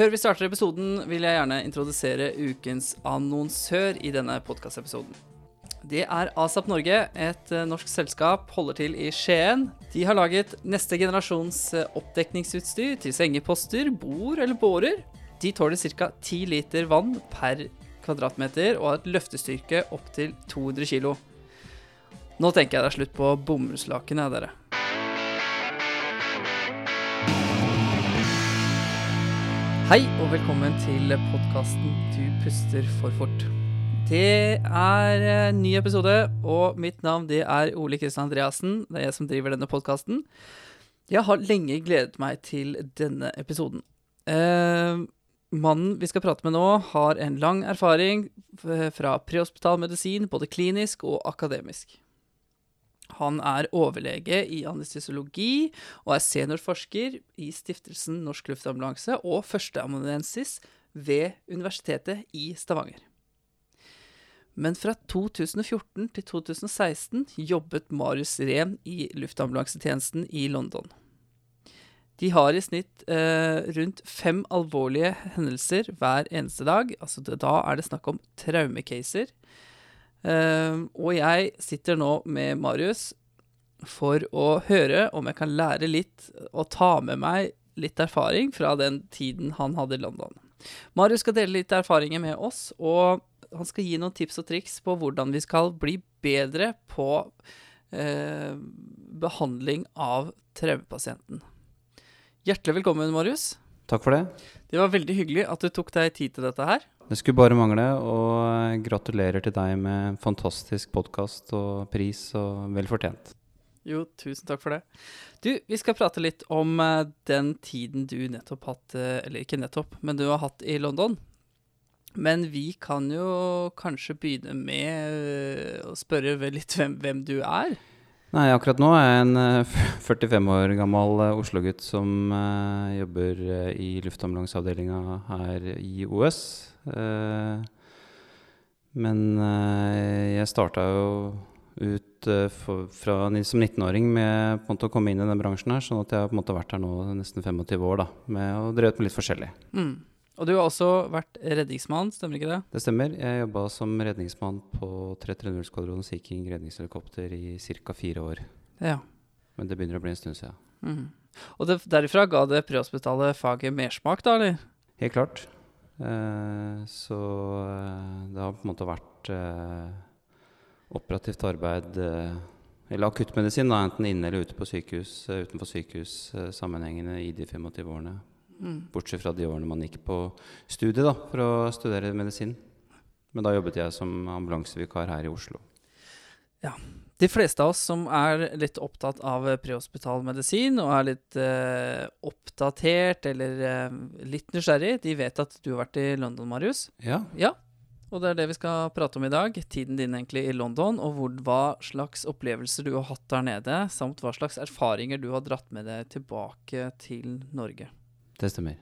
Før vi starter episoden, vil jeg gjerne introdusere ukens annonsør i denne podkastepisoden. Det er ASAP Norge, et eh, norsk selskap, holder til i Skien. De har laget neste generasjons eh, oppdekningsutstyr til sengeposter, bord eller bårer. De tåler ca. 10 liter vann per kvadratmeter og har et løftestyrke opptil 200 kg. Nå tenker jeg det er slutt på bomullslakenet, dere. Hei og velkommen til podkasten Du puster for fort. Det er en ny episode, og mitt navn det er Ole Kristian Andreassen. Det er jeg som driver denne podkasten. Jeg har lenge gledet meg til denne episoden. Eh, mannen vi skal prate med nå, har en lang erfaring fra prehospital medisin, både klinisk og akademisk. Han er overlege i anestesiologi og er seniorforsker i Stiftelsen Norsk Luftambulanse og førsteamanuensis ved Universitetet i Stavanger. Men fra 2014 til 2016 jobbet Marius Rehn i luftambulansetjenesten i London. De har i snitt eh, rundt fem alvorlige hendelser hver eneste dag. Altså da er det snakk om traumecaser og jeg sitter nå med Marius for å høre om jeg kan lære litt og ta med meg litt erfaring fra den tiden han hadde i London. Marius skal dele litt erfaringer med oss, og han skal gi noen tips og triks på hvordan vi skal bli bedre på uh, behandling av traumepasienten. Hjertelig velkommen, Marius. Takk for det. Det var veldig hyggelig at du tok deg tid til dette her. Det skulle bare mangle. Og gratulerer til deg med fantastisk podkast og pris, og vel fortjent. Jo, tusen takk for det. Du, vi skal prate litt om uh, den tiden du nettopp hatt uh, Eller ikke nettopp, men du har hatt i London. Men vi kan jo kanskje begynne med å spørre litt hvem, hvem, du er. Nei, akkurat nå er jeg en 45 år gammel Oslo-gutt som jobber i luftambulanseavdelinga her i OS. Uh, men uh, jeg starta jo ut eh, for, fra, som 19-åring med måte, å komme inn i denne bransjen her, sånn at jeg har vært her nå nesten 25 år da, med å drevet med litt forskjellig. Mm. Og du har også vært redningsmann, stemmer ikke det? Det stemmer. Jeg jobba som redningsmann på 330-skvadronen Sea King redningshelikopter i ca. fire år. Ja. Men det begynner å bli en stund siden. Mm. Og det, derifra ga det prehospitale faget mersmak, da, eller? Helt klart. Eh, så eh, det har på en måte vært eh, operativt arbeid eller akuttmedisin, da, enten inne eller ute på sykehus, utenfor sykehus, sammenhengende i de 25 årene. Mm. Bortsett fra de årene man gikk på studiet da, for å studere medisin. Men da jobbet jeg som ambulansevikar her i Oslo. Ja, de fleste av oss som er litt opptatt av prehospital medisin og er litt eh, oppdatert eller eh, litt nysgjerrig, de vet at du har vært i London, Marius. Ja. ja. Og det er det vi skal prate om i dag. Tiden din egentlig i London, og hvor, hva slags opplevelser du har hatt der nede, samt hva slags erfaringer du har dratt med deg tilbake til Norge. Det stemmer.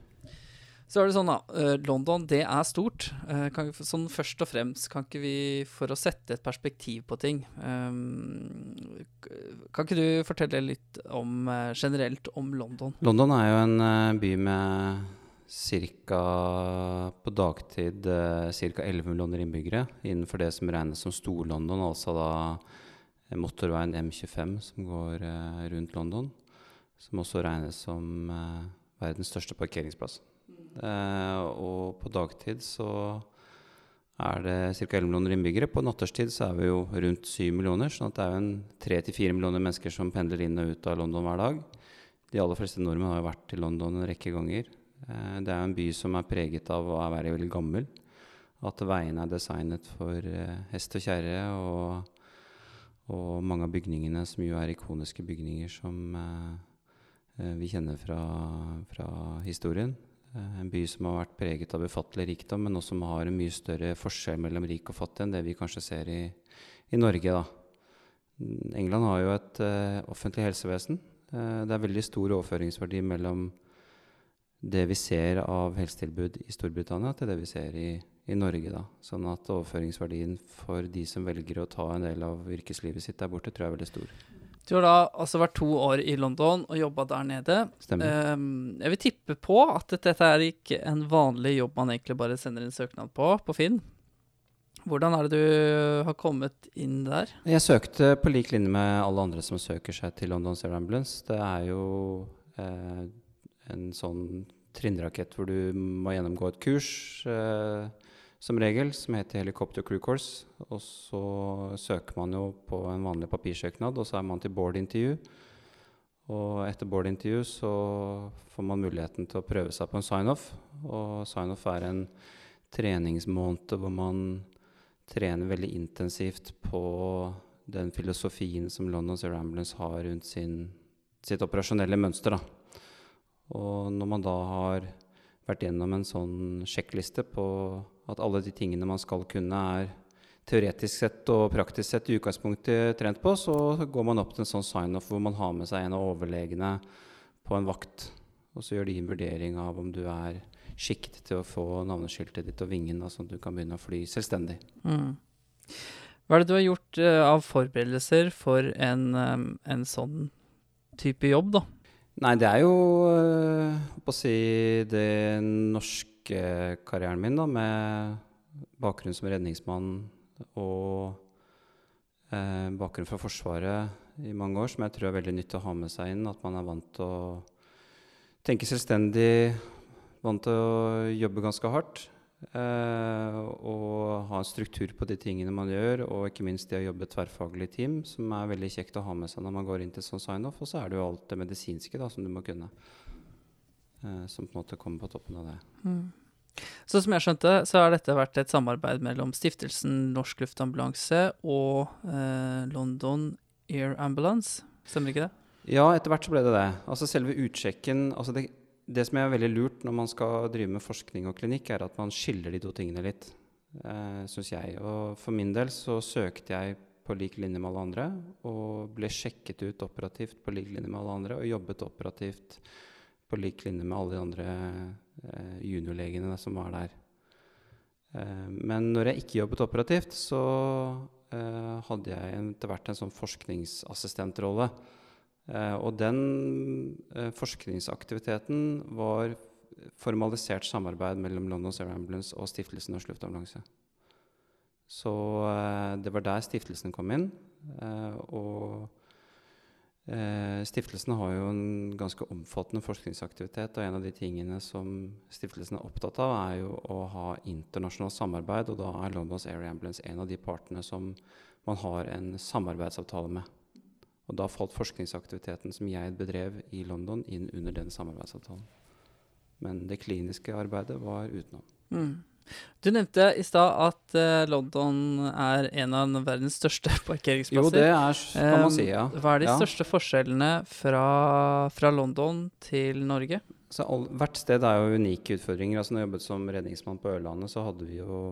Så er det sånn, da. Uh, London, det er stort. Uh, kan, sånn først og fremst, kan ikke vi, for å sette et perspektiv på ting um, Kan ikke du fortelle litt om, generelt om London? London er jo en by med ca. på dagtid ca. 11 millioner innbyggere innenfor det som regnes som Stor-London, altså da motorveien M25 som går rundt London. Som også regnes som verdens største parkeringsplass. Eh, og på dagtid så er det ca. 11 millioner innbyggere. På natterstid så er vi jo rundt 7 millioner, sånn at det er jo en 3-4 millioner mennesker som pendler inn og ut av London hver dag. De aller fleste nordmenn har jo vært i London en rekke ganger. Eh, det er jo en by som er preget av å være veldig gammel. At veiene er designet for eh, hest og kjerre. Og, og, mange av bygningene som jo er ikoniske bygninger som vi kjenner fra, fra historien. Eh, en by som har vært preget av ufattelig rikdom, men også som har en mye større forskjell mellom rik og fattig enn det vi kanskje ser i, i Norge. Da. England har jo et uh, offentlig helsevesen. Uh, det er veldig stor overføringsverdi mellom det vi ser av helsetilbud i Storbritannia, til det vi ser i, i Norge. Da. Sånn at overføringsverdien for de som velger å ta en del av yrkeslivet sitt der borte, tror jeg er veldig stor. Du har da altså vært to år i London og jobba der nede. Stemmer. Um, jeg vil tippe på at dette er ikke en vanlig jobb man egentlig bare sender en søknad på på Finn. Hvordan er det du har kommet inn der? Jeg søkte på lik linje med alle andre som søker seg til London Air Ambulance. Det er jo eh, en sånn trinnrakett hvor du må gjennomgå et kurs eh, som regel, som heter Helicopter Crew Course. Og så søker man jo på en vanlig papirsøknad, og så er man til board-intervju. Og etter board-intervju så får man muligheten til å prøve seg på en sign-off. Og sign-off er en treningsmåned hvor man trener veldig intensivt på den filosofien som London Air Ambulance har rundt sin, sitt operasjonelle mønster. Da. Og når man da har vært gjennom en sånn sjekkliste på at alle de tingene man skal kunne, er teoretisk sett og praktisk sett i utgangspunktet trent på, så går man opp til en sånn sign-off hvor man har med seg en av overlegene på en vakt. Og så gjør de en vurdering av om du er skikket til å få navneskiltet ditt og vingen, sånn at du kan begynne å fly selvstendig. Mm. Hva er det du har gjort uh, av forberedelser for en, en, sånn type jobb, da? Nei, det er jo uh, å si det norske karrieren min, da, med bakgrunn som redningsmann og eh, bakgrunn fra Forsvaret i mange år, som jeg tror er veldig nyttig å ha med seg inn. At man er vant til å tenke selvstendig, Vant til å jobbe ganske hardt. Eh, og ha en struktur på de tingene man gjør, og ikke minst det å jobbe tverrfaglig team, som er veldig kjekt å ha med seg når man går inn til sånn sign-off. Og så er det jo alt det medisinske da, som du må kunne, som på en måte kommer på toppen av det. Mm. Så som jeg skjønte, så har dette vært et samarbeid mellom Stiftelsen Norsk Luftambulanse og eh, London Air Ambulance. Stemmer ikke det? Ja, etter hvert så ble det det. Altså selve utsjekken altså det, det som er veldig lurt når man skal drive med forskning og klinikk, er at man skiller de to tingene litt, eh, syns jeg. Og for min del så søkte jeg på lik linje med alle andre og ble sjekket ut operativt på lik linje med alle andre og jobbet operativt på lik linje med alle de andre eh, juniorlegene som var der. Eh, men når jeg ikke jobbet operativt, så eh, hadde jeg etter hvert en sånn forskningsassistentrolle. Og den forskningsaktiviteten var formalisert samarbeid mellom London Air Ambulance og Stiftelsen Norsk Luftambulanse. Så det var der stiftelsen kom inn. og Stiftelsen har jo en ganske omfattende forskningsaktivitet. Og en av de tingene som stiftelsen er opptatt av, er jo å ha internasjonalt samarbeid. Og da er Londons Air Ambulance en av de partene som man har en samarbeidsavtale med. Og da falt forskningsaktiviteten som jeg bedrev i London, inn under den samarbeidsavtalen. Men det kliniske arbeidet var utenom. Mm. Du nevnte i stad at uh, London er en av verdens største parkeringsplasser. Jo, det er, kan man si, ja. Hva er de ja. største forskjellene fra, fra London til Norge? All, hvert sted er jo unike utfordringer. Altså, når jeg jobbet som redningsmann på Ørlandet, så hadde vi jo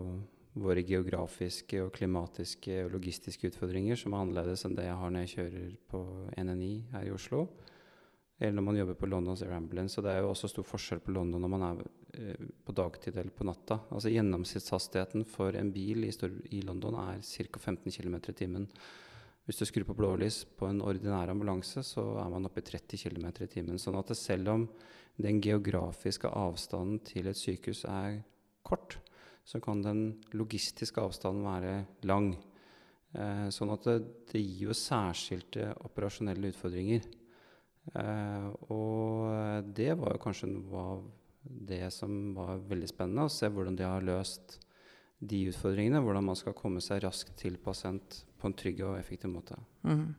våre geografiske og klimatiske og logistiske utfordringer som er annerledes enn det jeg har når jeg kjører på NNI her i Oslo. Eller når man jobber på Londons Air Ambulance. Og det er jo også stor forskjell på London når man er eh, på dagtid eller på natta. Altså Gjennomsnittshastigheten for en bil i, i London er ca. 15 km i timen. Hvis du skrur på blålys på en ordinær ambulanse, så er man oppe i 30 km i timen. Sånn at selv om den geografiske avstanden til et sykehus er kort, så kan den logistiske avstanden være lang. Eh, sånn at det, det, gir jo særskilte operasjonelle utfordringer. Eh, og det var jo kanskje noe av det som var veldig spennende, å se hvordan de har løst de utfordringene. Hvordan man skal komme seg raskt til pasient på en trygg og effektiv måte. Mm.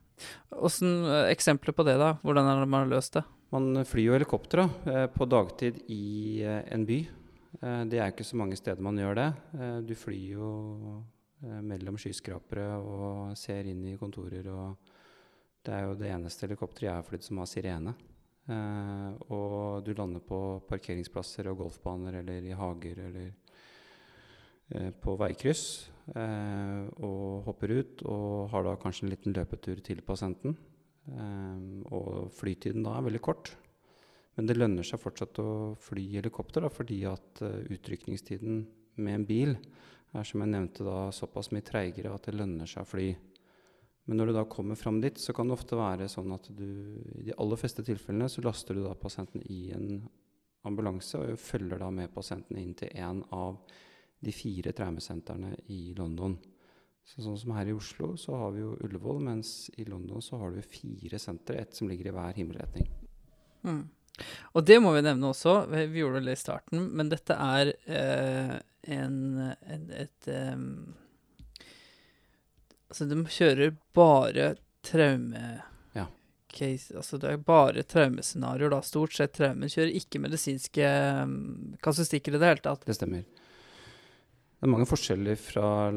Hvordan, eh, eksempler på det, da? Hvordan det man har løst det? Man flyr jo helikopter eh, på dagtid i en by. Eh, det er ikke så mange steder man gjør det. Eh, du flyr jo mellom skyskrapere og ser inn i kontorer. og Det er jo det eneste helikopteret jeg har flydd som har sirene. og du lander på parkeringsplasser og golfbaner eller i hager eller på veikryss. og hopper ut og har da kanskje en liten løpetur til pasienten. og flytiden da er veldig kort. Men det lønner seg fortsatt å fly helikopter, da, fordi at uh, utrykningstiden med en bil er som jeg nevnte da, såpass mye treigere at det lønner seg å fly. Men når du da kommer fram dit, så kan det ofte være sånn at du I de aller fleste tilfellene så laster du da pasienten i en ambulanse og følger da med pasienten inn til en av de fire traumesentrene i London. Så sånn som her i Oslo så har vi jo Ullevål, mens i London så har du fire sentre, ett som ligger i hver himmelretning. Mm. Og det må vi nevne også, vi gjorde det i starten, men dette er eh, en, en, et um, Altså, de kjører bare traume... Ja. Case, altså det er bare traumescenarioer, da. Stort sett traumen. Kjører ikke medisinske um, kasustikker i det hele tatt. Det stemmer. Det er mange forskjeller fra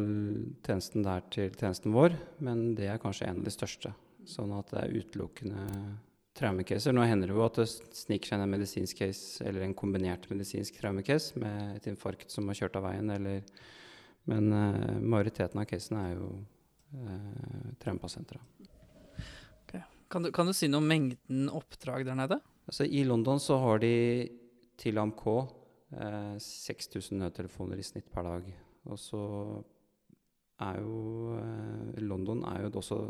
tjenesten der til tjenesten vår, men det er kanskje en av de største. Sånn at det er utelukkende traumecaser. Nå hender det jo at det sniker seg en medisinsk case eller en kombinert medisinsk traumecase med et infarkt som har kjørt av veien, eller Men uh, majoriteten av casene er jo traumepasienter. Okay. Kan, kan, du si noe om mengden oppdrag der nede? Altså, I London så har de til AMK eh, 6000 nødtelefoner i snitt per dag. Og så er jo eh, London er jo også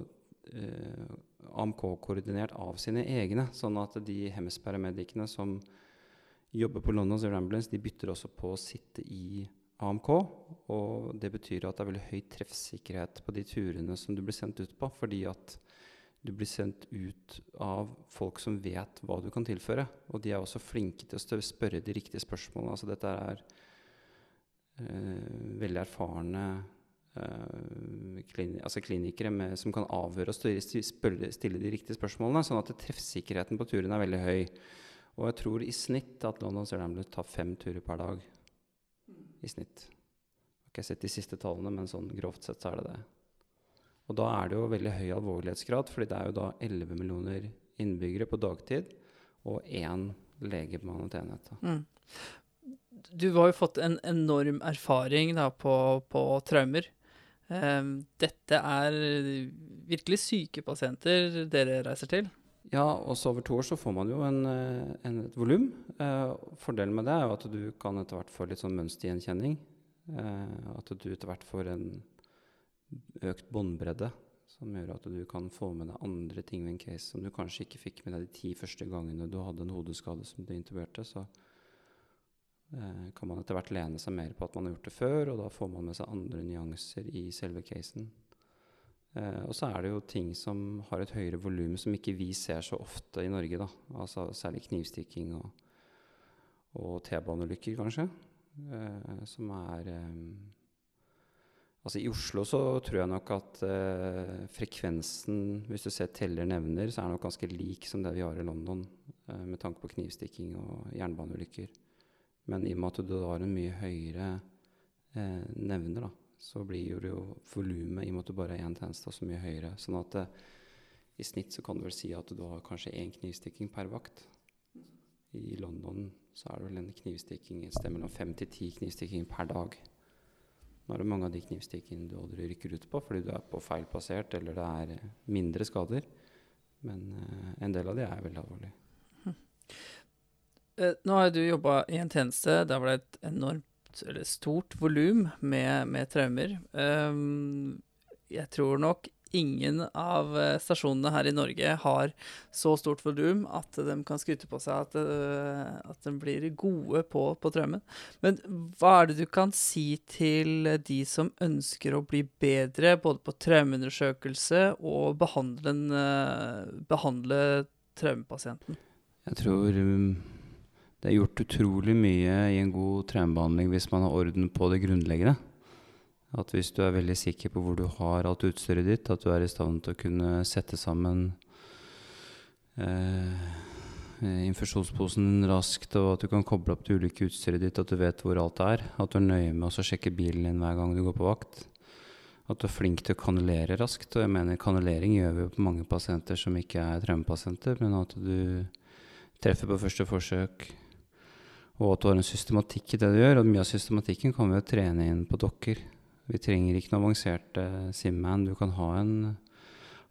eh, AMK-koordinert av sine egne. Sånn at de Hemisparamedicene som jobber på Londons Ramblings, de bytter også på å sitte i AMK. Og det betyr at det er veldig høy treffsikkerhet på de turene som du blir sendt ut på. Fordi at du blir sendt ut av folk som vet hva du kan tilføre. Og de er også flinke til å spørre de riktige spørsmålene. Altså dette er øh, veldig erfarne klini altså klinikere med, som kan avhøre og stille, stille de riktige spørsmålene. Sånn at treffsikkerheten på turen er veldig høy. Og jeg tror i snitt at London Ambulance tar fem turer per dag. I snitt. Jeg har ikke sett de siste tallene, men sånn grovt sett så er det det. Og da er det jo veldig høy alvorlighetsgrad, fordi det er jo da 11 millioner innbyggere på dagtid og én legebemannet enhet. Mm. Du har jo fått en enorm erfaring da, på, på traumer. Um, dette er virkelig syke pasienter dere reiser til? Ja, også over to år så får man jo en, eh, en, et volum. Eh, fordelen med det er jo at du kan etter hvert få litt sånn mønstergjenkjenning. Eh, at du etter hvert får en økt båndbredde som gjør at du kan få med deg andre ting ved en case som du kanskje ikke fikk med deg de ti første gangene du hadde en hodeskade som du intuberte. Så Eh, kan man etter hvert lene seg mer på at man har gjort det før, og da får man med seg andre nyanser i selve casen. Eh, og så er det jo ting som har et høyere volum som ikke vi ser så ofte i Norge. da, altså Særlig knivstikking og, og T-baneulykker, kanskje. Eh, som er eh, Altså I Oslo så tror jeg nok at eh, frekvensen, hvis du ser teller nevner, så er den nok ganske lik som det vi har i London, eh, med tanke på knivstikking og jernbaneulykker. Men i og med at du har en mye høyere nevner, da, så blir jo volumet, i og med at du bare har én tjeneste, så mye høyere. Sånn at det, i snitt så kan du vel si at du har kanskje én knivstikking per vakt. I London så er det vel en knivstikking et sted mellom fem til ti knivstikking per dag. Nå er det mange av de knivstikkingene du aldri rykker ut på fordi du er på feil plassert eller det er eh, mindre skader. Men uh, en del av de er veldig alvorlige. Eh, nå har du jobba i en tjeneste der var det et enormt, eller stort volum med, med, traumer. Um, jeg tror nok ingen av eh, stasjonene her i Norge har så stort volum at de kan skryte på seg at, uh, at de blir gode på, på traumen. Men hva er det du kan si til de som ønsker å bli bedre både på traumeundersøkelse og behandle, uh, behandle traumepasienten? Jeg tror um det er gjort utrolig mye i en god traumebehandling hvis man har orden på det grunnleggende. At hvis du er veldig sikker på hvor du har alt utstyret ditt, at du er i stand til å kunne sette sammen eh, infusjonsposen raskt, og at du kan koble opp det ulike utstyret ditt, at du vet hvor alt er. At du er nøye med å sjekke bilen din hver gang du går på vakt. At du er flink til å kanalere raskt. Og jeg mener kanalering gjør vi på mange pasienter som ikke er traumepasienter, men at du treffer på første forsøk, og at du har en systematikk i det du gjør. Og mye av systematikken kan vi jo trene inn på dokker. Vi trenger ikke noe avansert uh, Simman. Du kan ha en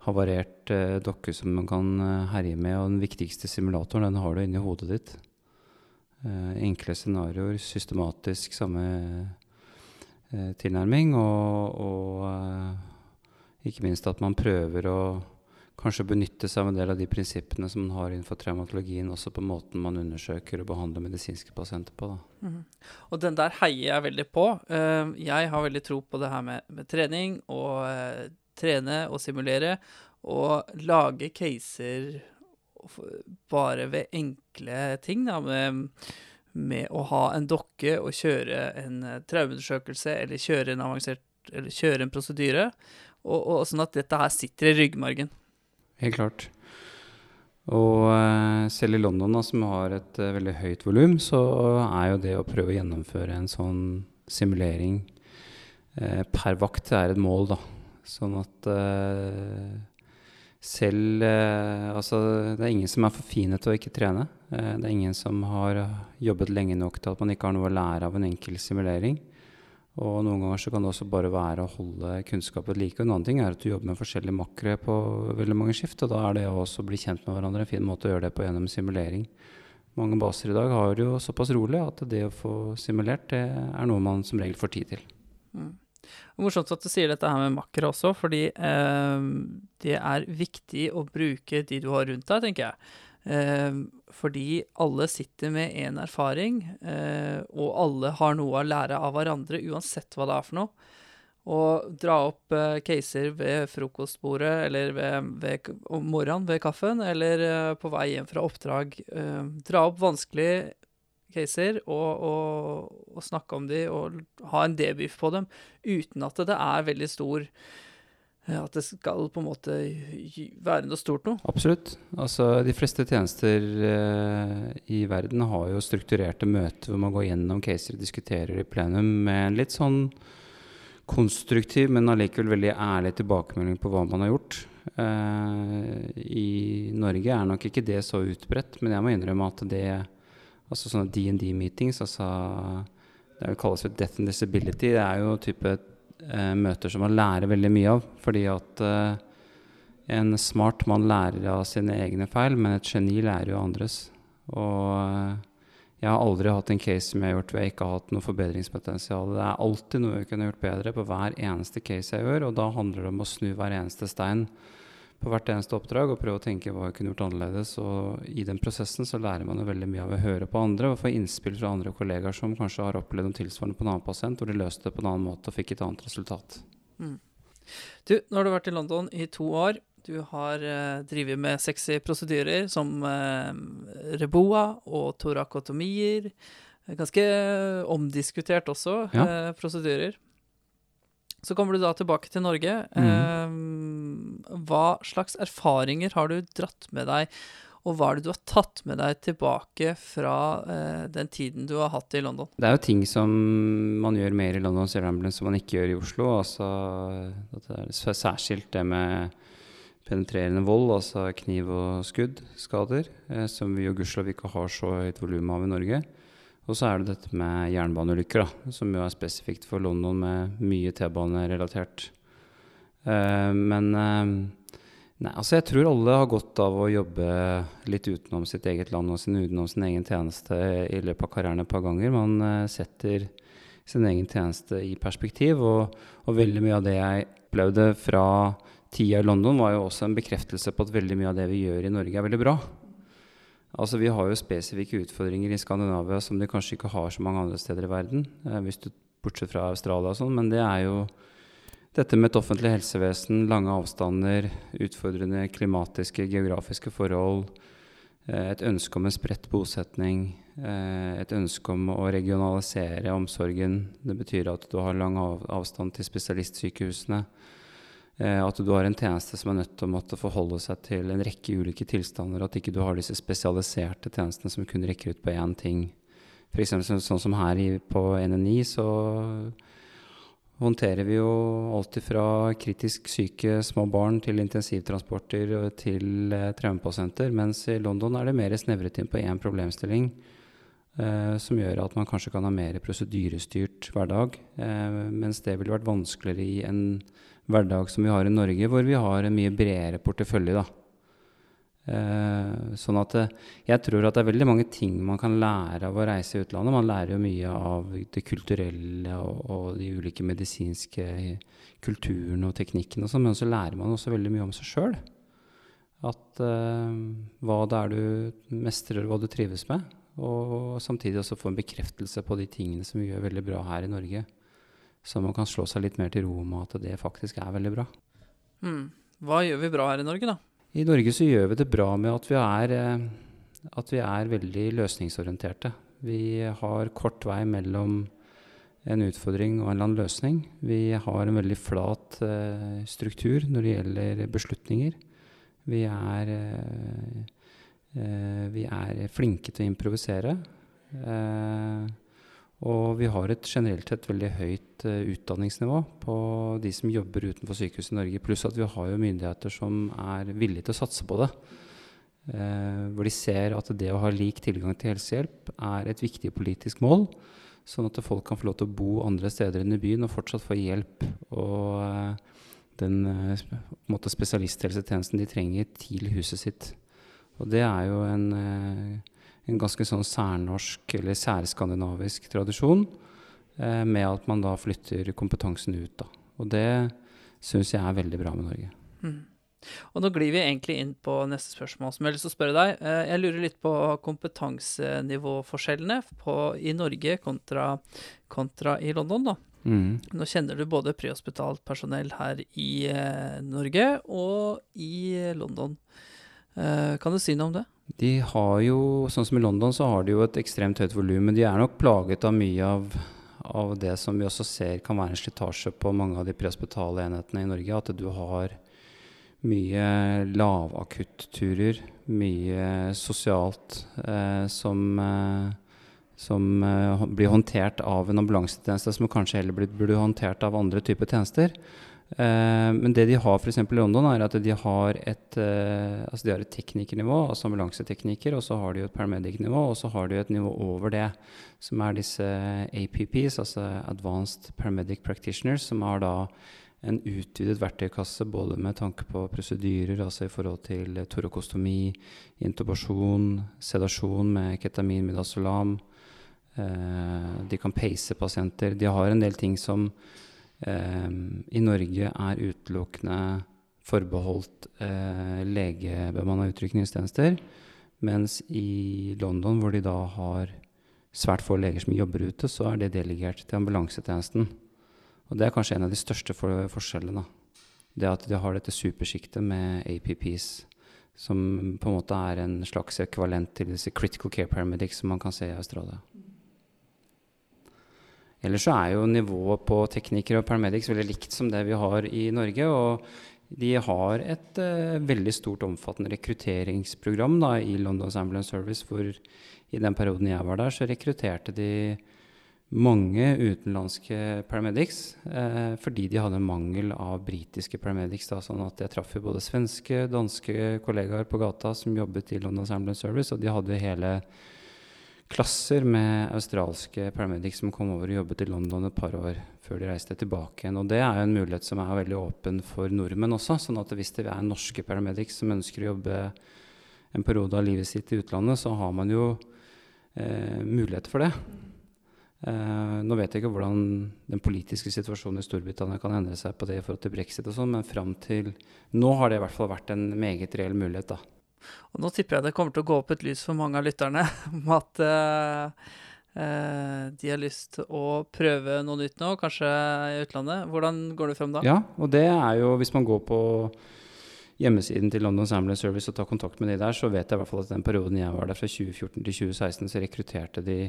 havarert uh, dokke som man kan uh, herje med, og den viktigste simulatoren den har du inni hodet ditt. Enkle scenarioer, systematisk samme tilnærming, og, og ikke minst at man prøver å kanskje benytte seg av en del av de prinsippene som man har innenfor traumatologien, også på måten man undersøker og behandler medisinske pasienter på. Mm. Og den der heier jeg veldig på. Uh, jeg har veldig tro på det her med, med trening og uh, trene og simulere. Og lage caser bare ved enkle ting, da, med, med å ha en dokke og kjøre en uh, traumeundersøkelse eller kjøre en avansert eller kjøre en prosedyre. Og, og, sånn at dette her sitter i ryggmargen. Helt klart. Og uh, selv i London, da, som har et uh, veldig høyt volum, så er jo det å prøve å gjennomføre en sånn simulering uh, per vakt er et mål, da. Sånn at selv Altså, det er ingen som er for fine til å ikke trene. det er ingen som har jobbet lenge nok til at man ikke har noe å lære av en enkel simulering. Og noen ganger så kan det også bare være å holde kunnskap ved like. En annen ting er at du jobber med forskjellige makkere på veldig mange skift, og da er det også å bli kjent med hverandre en fin måte å gjøre det på gjennom simulering. Mange baser i dag har det jo såpass rolig at det å få simulert, det er noe man som regel får tid til. Mm. Morsomt at du sier dette her med makkere også, fordi eh, det er viktig å bruke de du har rundt deg, tenker jeg. Eh, fordi alle sitter med én erfaring, eh, og alle har noe å lære av hverandre, uansett hva det er for noe. Og dra opp eh, caser ved frokostbordet eller ved, ved, om morgenen ved kaffen, eller eh, på vei hjem fra oppdrag. Eh, dra opp vanskelige caser og, og, og, snakke om de, og ha en debrief på dem, uten at det er veldig stor at det skal på en måte være noe stort noe? Absolutt. Altså, de fleste tjenester eh, i verden har jo strukturerte møter hvor man går gjennom caser og diskuterer i plenum med en litt sånn konstruktiv, men allikevel veldig ærlig tilbakemelding på hva man har gjort. Eh, I Norge er nok ikke det så utbredt, men jeg må innrømme at det Altså sånne DND-meetings, altså det kalles for death and disability, det er jo type eh, møter som man lærer veldig mye av. Fordi at eh, en smart mann lærer av sine egne feil, men et geni lærer jo andres. Og eh, jeg har aldri hatt en case som jeg har gjort hvor jeg ikke har hatt noe forbedringspotensial. Det er alltid noe jeg kunne gjort bedre på hver eneste case jeg gjør, og da handler det om å snu hver eneste stein på hvert eneste oppdrag og prøve å tenke hva jeg kunne gjort annerledes. Og i den prosessen så lærer man jo veldig mye av å høre på andre og få innspill fra andre kollegaer som kanskje har opplevd noe tilsvarende på en annen pasient, hvor de løste det på en annen måte og fikk et annet resultat. Mm. Du, nå har du vært i London i to år. Du har eh, drevet med sexy prosedyrer som eh, reboa og torakotomier. Ganske omdiskutert også, ja. eh, prosedyrer. Så kommer du da tilbake til Norge. Mm. Eh, hva slags erfaringer har du dratt med deg, og hva er det du har tatt med deg tilbake fra eh, den tiden du har hatt i London? Det er jo ting som man gjør mer i London som man ikke gjør i Oslo. Altså, det er særskilt det med penetrerende vold, altså kniv- og skuddskader, eh, som vi jo gudskjelov ikke har så høyt volum av i Norge. Og så er det dette med jernbaneulykker, da, som jo er spesifikt for London med mye T-banerelatert. Uh, men uh, nei, altså jeg tror alle har godt av å jobbe litt utenom sitt eget land og sin, utenom sin egen tjeneste i løpet av karrieren et par ganger. Man uh, setter sin egen tjeneste i perspektiv, og, og, veldig mye av det jeg opplevde fra tida i London, var jo også en bekreftelse på at veldig mye av det vi gjør i Norge, er veldig bra. Altså Vi har jo spesifikke utfordringer i Skandinavia som de kanskje ikke har så mange andre steder i verden. Eh, hvis du, bortsett fra Australia og sånn. Men det er jo dette med et offentlig helsevesen, lange avstander, utfordrende klimatiske, geografiske forhold. Eh, et ønske om en spredt bosetning. Eh, et ønske om å regionalisere omsorgen. Det betyr at du har lang avstand til spesialistsykehusene. Eh, at du har en tjeneste som er nødt til å måtte forholde seg til en rekke ulike tilstander. At ikke du har disse spesialiserte tjenestene som kun rekker ut på én ting. F.eks. sånn som her på NNI, så håndterer vi jo alt fra kritisk syke små barn til intensivtransporter til eh, traumepasienter. Mens i London er det mer snevret inn på én problemstilling. Eh, som gjør at man kanskje kan ha mer prosedyrestyrt hverdag. Eh, mens det ville vært vanskeligere i en hverdag som vi har i Norge, hvor vi har en mye bredere portefølje. Eh, sånn at jeg tror at det er veldig mange ting man kan lære av å reise i utlandet. Man lærer jo mye av det kulturelle og, og de ulike medisinske kulturene og teknikkene og sånn, men så lærer man også veldig mye om seg sjøl. At eh, hva det er du mestrer, hva du trives med. Og samtidig også få en bekreftelse på de tingene som vi gjør veldig bra her i Norge. Så man kan slå seg litt mer til ro med at det faktisk er veldig bra. Mm. Hva gjør vi bra her i Norge, da? I Norge så gjør vi det bra med at vi er, eh, at vi er veldig løsningsorienterte. Vi har kort vei mellom en utfordring og en eller annen løsning. Vi har en veldig flat uh, struktur når det gjelder beslutninger. Vi er, uh, uh, vi er flinke til å improvisere. Og vi har et generelt sett veldig høyt utdanningsnivå på de som jobber utenfor sykehuset i Norge. Pluss at vi har jo myndigheter som er villige til å satse på det. hvor de ser at det å ha lik tilgang til helsehjelp er et viktig politisk mål. Sånn at folk kan få lov til å bo andre steder enn i byen og fortsatt få hjelp. Og uh, den uh, spesialisthelsetjenesten de trenger til huset sitt. Og det er jo en, uh, en ganske sånn særnorsk eller særskandinavisk tradisjon. med at man da flytter kompetansen ut. Da. Og det syns jeg er veldig bra med Norge. Mm. Og nå glir vi egentlig inn på neste spørsmål, som jeg har lyst til å spørre deg. Eh, jeg lurer litt på kompetansenivåforskjellene på, i Norge kontra, kontra, i London, da. Mm. Nå kjenner du både prehospitalt personell her i eh, Norge og i London. Eh, kan du si noe om det? De har jo, sånn som i London, så har de jo et ekstremt høyt volum. Men de er nok plaget av mye av, av det som vi også ser kan være en slitasje på mange av de prehospitale enhetene i Norge. At du har mye lavakutturer, mye sosialt eh, som, eh, som eh, blir håndtert av en ambulansetjeneste som kanskje heller burde håndtert av andre typer tjenester. Eh, men det de har f.eks. i London, er at de har et, eh, altså de har et teknikernivå, altså ambulansetekniker, og så har de et paramedic-nivå, og så har de et nivå over det, som er disse APPs, altså Advanced Paramedic Practitioners, som har da en utvidet verktøykasse både med tanke på prosedyrer, altså i forhold til torokostomi, intubasjon, sedasjon med ketamin, midazolam. Eh, de kan pace pasienter. De har en del ting som i Norge er utelukkende forbeholdt eh, legebemanna utrykningstjenester. Mens i London, hvor de da har svært få leger som jobber ute, så er det delegert til ambulansetjenesten. Og det er kanskje en av de største for forskjellene. Det at de har dette supersjiktet med APPs, som på en måte er en slags ekvivalent til disse critical care paramedics som man kan se i Australia. Ellers så er jo nivået på teknikere og paramedics veldig likt som det vi har i Norge. Og de har et uh, veldig stort, omfattende rekrutteringsprogram da, i Londons Ambulance Service, hvor i den perioden jeg var der, så rekrutterte de mange utenlandske paramedics uh, fordi de hadde mangel av britiske paramedics. Da, sånn at jeg traff jo både svenske, danske kollegaer på gata som jobbet i Londons Ambulance Service, og de hadde hele klasser med australske paramedics som kom over og jobbet i London et par år før de reiste tilbake igjen. Og det er jo en mulighet som er veldig åpen for nordmenn også. sånn at hvis det er norske paramedics som ønsker å jobbe en periode av livet sitt i utlandet, så har man jo eh, mulighet for det. Eh, nå vet jeg ikke hvordan den politiske situasjonen i Storbritannia kan endre seg på det i forhold til brexit og sånn, men fram til nå har det i hvert fall vært en meget reell mulighet, da. Og nå tipper jeg det kommer til å gå opp et lys for mange av lytterne om at uh, uh, de har lyst til å prøve noe nytt nå, kanskje i utlandet. Hvordan går det frem da? Ja, og det er jo hvis man går på hjemmesiden til London Ambulance Service og tar kontakt med de der, så vet jeg i hvert fall at den perioden jeg var der fra 2014 til 2016, så rekrutterte de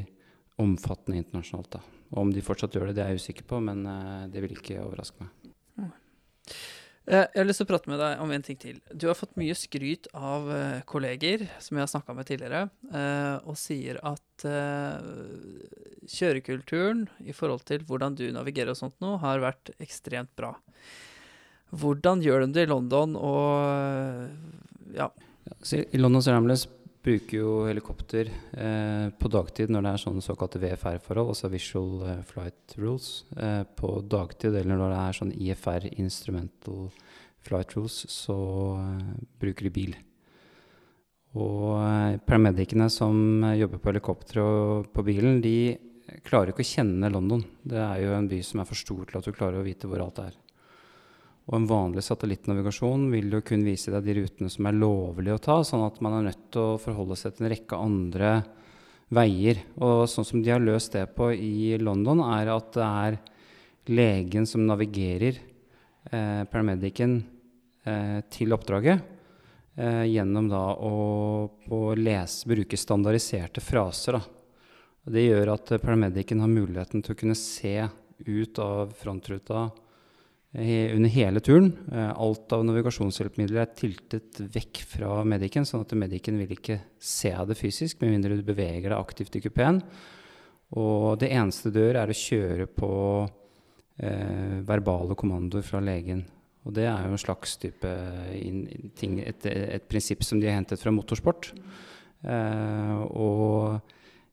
omfattende internasjonalt. da. Og om de fortsatt gjør det, det er jeg usikker på, men uh, det vil ikke overraske meg. Mm. Jeg har lyst til å prate med deg om en ting til. Du har fått mye skryt av uh, kolleger som jeg har snakka med tidligere, uh, og sier at kjørekulturen i forhold til hvordan du navigerer og sånt nå, har vært ekstremt bra. Hvordan gjør de det i London og ja? ja I London Ambulance bruker jo helikopter eh, på dagtid når det er sånne såkalte VFR-forhold, altså Visual eh, Flight Rules, eh, på dagtid, eller når det er sånn IFR, Instrumental Flight Rules, så eh, bruker de bil. Og eh, paramedicene som jobber på helikopteret og på bilen, de klarer ikke å kjenne London. Det er jo en by som er for stor til at du klarer å vite hvor alt er. Og en vanlig satellittnavigasjon vil jo kun vise deg de rutene som er lovlig å ta, sånn at man er nødt til å forholde seg til en rekke andre veier. Og sånn som de har løst det på i London, er at det er legen som navigerer eh, paramedicen eh, til oppdraget. Eh, gjennom da å, lese, bruke standardiserte fraser. Da. Det gjør at paramedicen har muligheten til å kunne se ut av frontruta under hele turen. Alt av navigasjonshjelpemidler er tiltet vekk fra medicen, sånn at medicen vil ikke se det fysisk, med mindre du beveger deg aktivt i kupeen. Og det eneste du gjør, er å kjøre på eh, verbale kommandoer fra legen. Og det er jo en slags type ting, et, et, prinsipp som de har hentet fra motorsport. Eh, og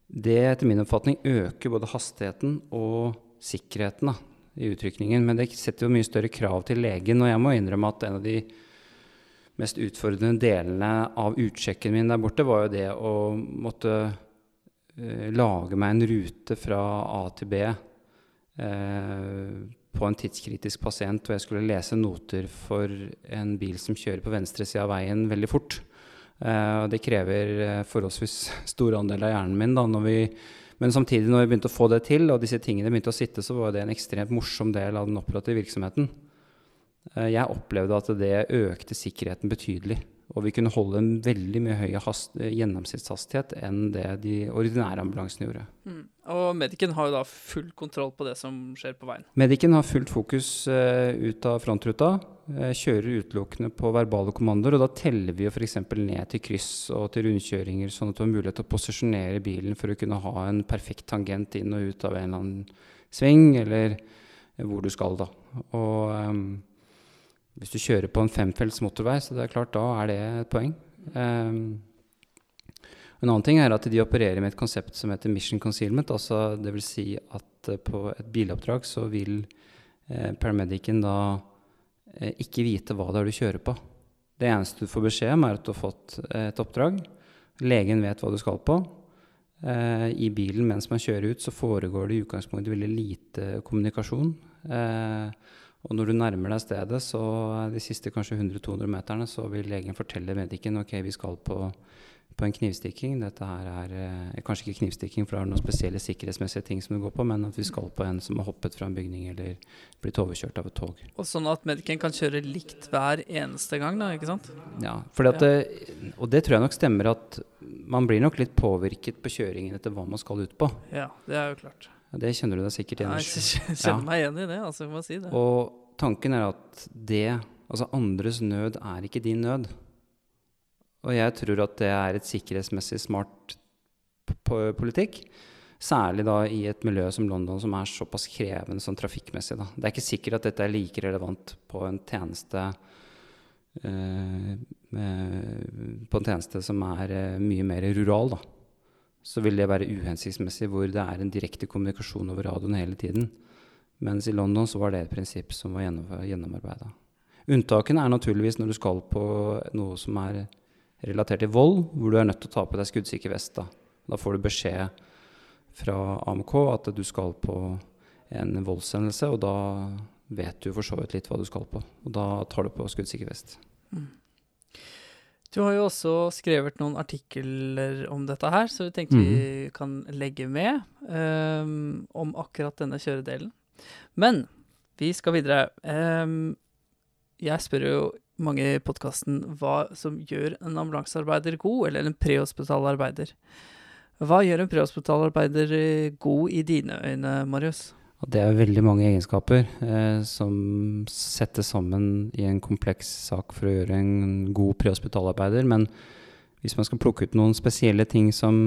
det etter min oppfatning øker både hastigheten og sikkerheten da, i utrykningen. Men det setter jo mye større krav til legen. Og jeg må innrømme at en av de mest utfordrende delene av utsjekken min der borte, var jo det å måtte uh, lage meg en rute fra A til B eh, på en tidskritisk pasient, og jeg skulle lese noter for en bil som kjører på venstre side av veien veldig fort. Uh, det krever uh, forholdsvis stor andel av hjernen min. Da, når vi, men samtidig, når vi begynte å få det til, og disse tingene begynte å sitte, så var det en ekstremt morsom del av den operative virksomheten. Uh, jeg opplevde at det økte sikkerheten betydelig. Og vi kunne holde en veldig mye høyere gjennomsnittshastighet enn det de ordinære ambulansene gjorde. Mm. Og Medicen har jo da full kontroll på det som skjer på veien? Medicen har fullt fokus uh, ut av frontruta. Uh, kjører utelukkende på verbale kommandoer. Og da teller vi jo f.eks. ned til kryss og til rundkjøringer, sånn at du har mulighet til å posisjonere bilen for å kunne ha en perfekt tangent inn og ut av en eller annen sving, eller hvor du skal, da. Og um, hvis du kjører på en femfelts motorvei, så det er klart, da er det et poeng. Um, en annen ting er at de opererer med et konsept som heter mission concealment. altså Dvs. Si at uh, på et biloppdrag så vil eh, paramedicen da eh, ikke vite hva det er du kjører på. Det eneste du får beskjed om, er at du har fått et oppdrag. Legen vet hva du skal på. I bilen mens man kjører ut, så foregår det i utgangspunktet veldig lite kommunikasjon. Uh, og når du nærmer deg stedet, så de siste kanskje 100-200 meterne, så vil legen fortelle medikken, ok, vi skal på, på en knivstikking. Dette her er eh, kanskje ikke knivstikking, for det er noen spesielle sikkerhetsmessige ting som du går på, men at vi skal på en som har hoppet fra en bygning eller blitt overkjørt av et tog. Og sånn at medikken kan kjøre likt hver eneste gang, da, ikke sant? Ja, at det, og det tror jeg nok stemmer at man blir nok litt påvirket på kjøringen etter hva man skal ut på. Ja, det er jo klart. Det kjenner du deg sikkert igjen i. Jeg kjenner meg igjen i det. altså, jeg må si det. Og tanken er at det, altså andres nød, er ikke din nød. Og jeg tror at det er et sikkerhetsmessig smart politikk. Særlig da i et miljø som London, som er såpass krevende sånn trafikkmessig. Da. Det er ikke sikkert at dette er like relevant på en tjeneste uh, på en tjeneste som er uh, mye mer rural. da så vil det være uhensiktsmessig hvor det er en direkte kommunikasjon over radioen hele tiden. Mens i London så var det et prinsipp som var gjennomarbeida. Unntakene er naturligvis når du skal på noe som er relatert til vold, hvor du er nødt til å ta på deg skuddsikker vest. Da. da får du beskjed fra AMK at du skal på en voldshendelse, og da vet du for så vidt litt hva du skal på. Og da tar du på skuddsikker vest. Mm. Du har jo også skrevet noen artikler om dette her, så vi tenkte mm. vi kan legge med um, om akkurat denne kjøredelen. Men vi skal videre. Um, jeg spør jo mange i podkasten hva som gjør en ambulansearbeider god, eller en prehospital arbeider. Hva gjør en prehospitalarbeider god i dine øyne, Marius? Og det er veldig mange egenskaper eh, som settes sammen i en kompleks sak for å gjøre en god prehospitalarbeider. Men hvis man skal plukke ut noen spesielle ting som,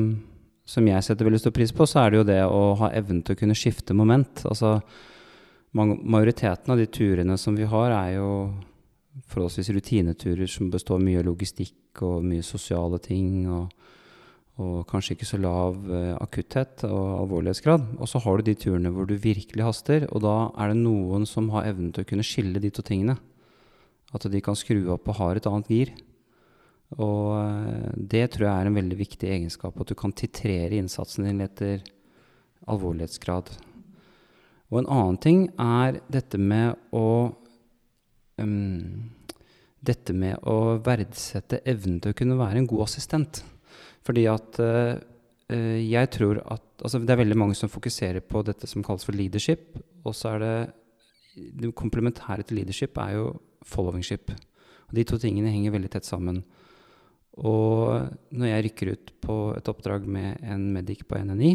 som, jeg setter veldig stor pris på, så er det jo det å ha evnen til å kunne skifte moment. Altså, majoriteten av de turene som vi har, er jo forholdsvis rutineturer som består mye av logistikk og mye sosiale ting. og og kanskje ikke så lav uh, akutthet og alvorlighetsgrad. Og så har du de turene hvor du virkelig haster, og da er det noen som har evnen til å kunne skille de to tingene. At de kan skru opp og har et annet gir. Og eh, det tror jeg er en veldig viktig egenskap, at du kan titrere innsatsen din etter alvorlighetsgrad. Og en annen ting er dette med å um, Dette med å verdsette evnen til å kunne være en god assistent. Fordi at uh, jeg tror at altså Det er veldig mange som fokuserer på dette som kalles for leadership. Og så er det Det komplementære til leadership er jo followingship. Og de to tingene henger veldig tett sammen. Og når jeg rykker ut på et oppdrag med en medic på NNI,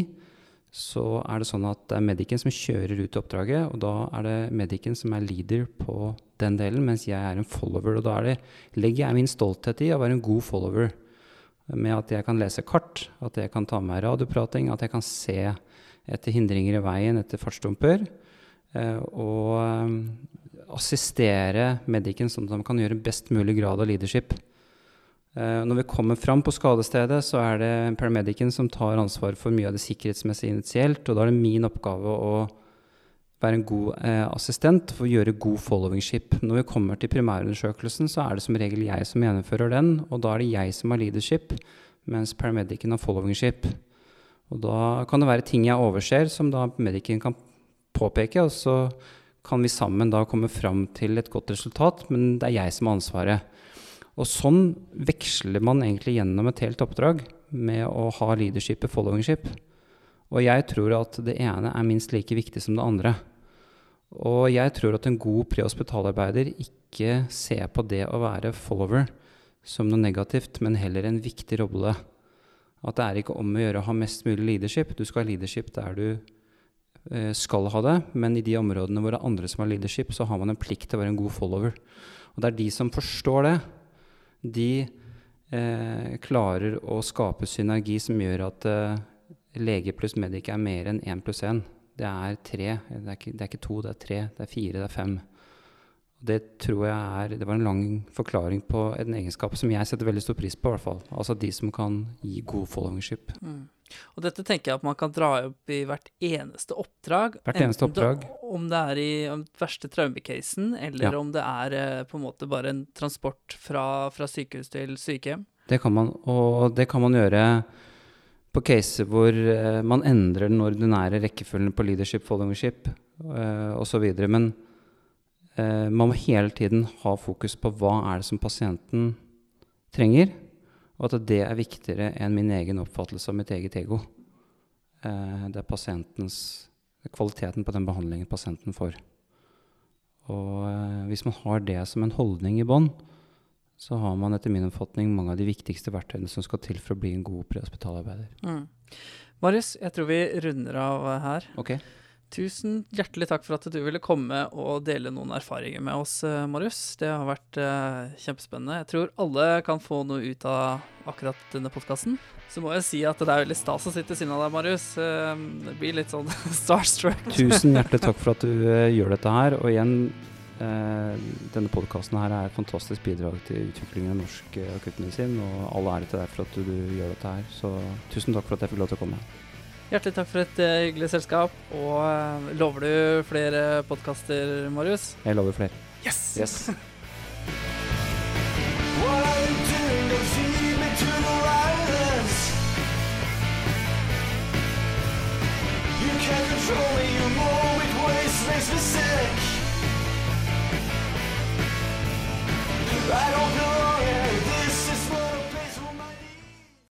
så er det sånn at det er medicen som kjører ut i oppdraget, og da er det medicen som er leader på den delen, mens jeg er en follower. Og da det, legger jeg min stolthet i å være en god follower. Med at jeg kan lese kart, at jeg kan ta med radioprating, at jeg kan se etter hindringer i veien, etter fartsdumper. Eh, og eh, assistere medicen sånn at de kan gjøre best mulig grad av leadership. Eh, når vi kommer fram på skadestedet, så er det paramedicen som tar ansvar for mye av det sikkerhetsmessige initielt, og da er det min oppgave å være en god eh, assistent å gjøre god followingship. Når vi kommer til primærundersøkelsen, så er det som regel jeg som gjennomfører den, og da er det jeg som har leadership, mens paramedicen har followingship. Og da kan det være ting jeg overser, som da medicen kan påpeke, og så kan vi sammen da komme fram til et godt resultat, men det er jeg som har ansvaret. Og sånn veksler man egentlig gjennom et helt oppdrag med å ha leadership og followingship. Og jeg tror at det ene er minst like viktig som det andre. Og jeg tror at en god prehospitalarbeider ikke ser på det å være follower som noe negativt, men heller en viktig rolle. At det er ikke om å gjøre å ha mest mulig leadership. Du skal ha leadership der du eh, skal ha det, men i de områdene hvor det er andre som har leadership, så har man en plikt til å være en god follower. Og det er de som forstår det, de eh, klarer å skape synergi som gjør at eh, lege pluss medic er mer enn én pluss én. Det er tre. Det er, ikke, det er, ikke, to, det er tre, det er fire, det er fem. Det tror jeg er Det var en lang forklaring på en egenskap som jeg setter veldig stor pris på. I hvert fall. Altså de som kan gi god followership. Mm. Og dette tenker jeg at man kan dra opp i hvert eneste oppdrag. Hvert eneste oppdrag. Det, om det er i den verste traumecasen, eller ja. om det er eh, på en måte bare en transport fra, fra, sykehus til sykehjem. Det kan man, og det kan man gjøre på caser hvor uh, man endrer den ordinære rekkefølgen på leadership, followingship uh, osv. Men uh, man må hele tiden ha fokus på hva er det som pasienten trenger og at det er viktigere enn min egen oppfattelse av mitt eget ego. Eh, det er pasientens kvaliteten på den behandlingen pasienten får. Og eh, hvis man har det som en holdning i bånn, så har man etter min oppfatning mange av de viktigste verktøyene som skal til for å bli en god prehospitalarbeider. Mm. Marius, jeg tror vi runder av her. Okay. Tusen hjertelig takk for at du ville komme og dele noen erfaringer med oss, eh, Marius. Det har vært uh, kjempespennende. Jeg tror alle kan få noe ut av akkurat denne podkasten. Så må jeg si at det er veldig stas å sitte ved siden av deg, Marius. Uh, det blir litt sånn starstruck. Tusen hjertelig takk for at du uh, gjør dette her. Og igjen, denne podkasten her er et fantastisk bidrag til utviklingen av norsk akuttmedisin. Og all ære til deg for at du, du gjør dette her. Så tusen takk for at jeg fikk lov til å komme. Hjertelig takk for et uh, hyggelig selskap. Og uh, lover du flere podkaster, Marius? Jeg lover flere. Yes! yes. I don't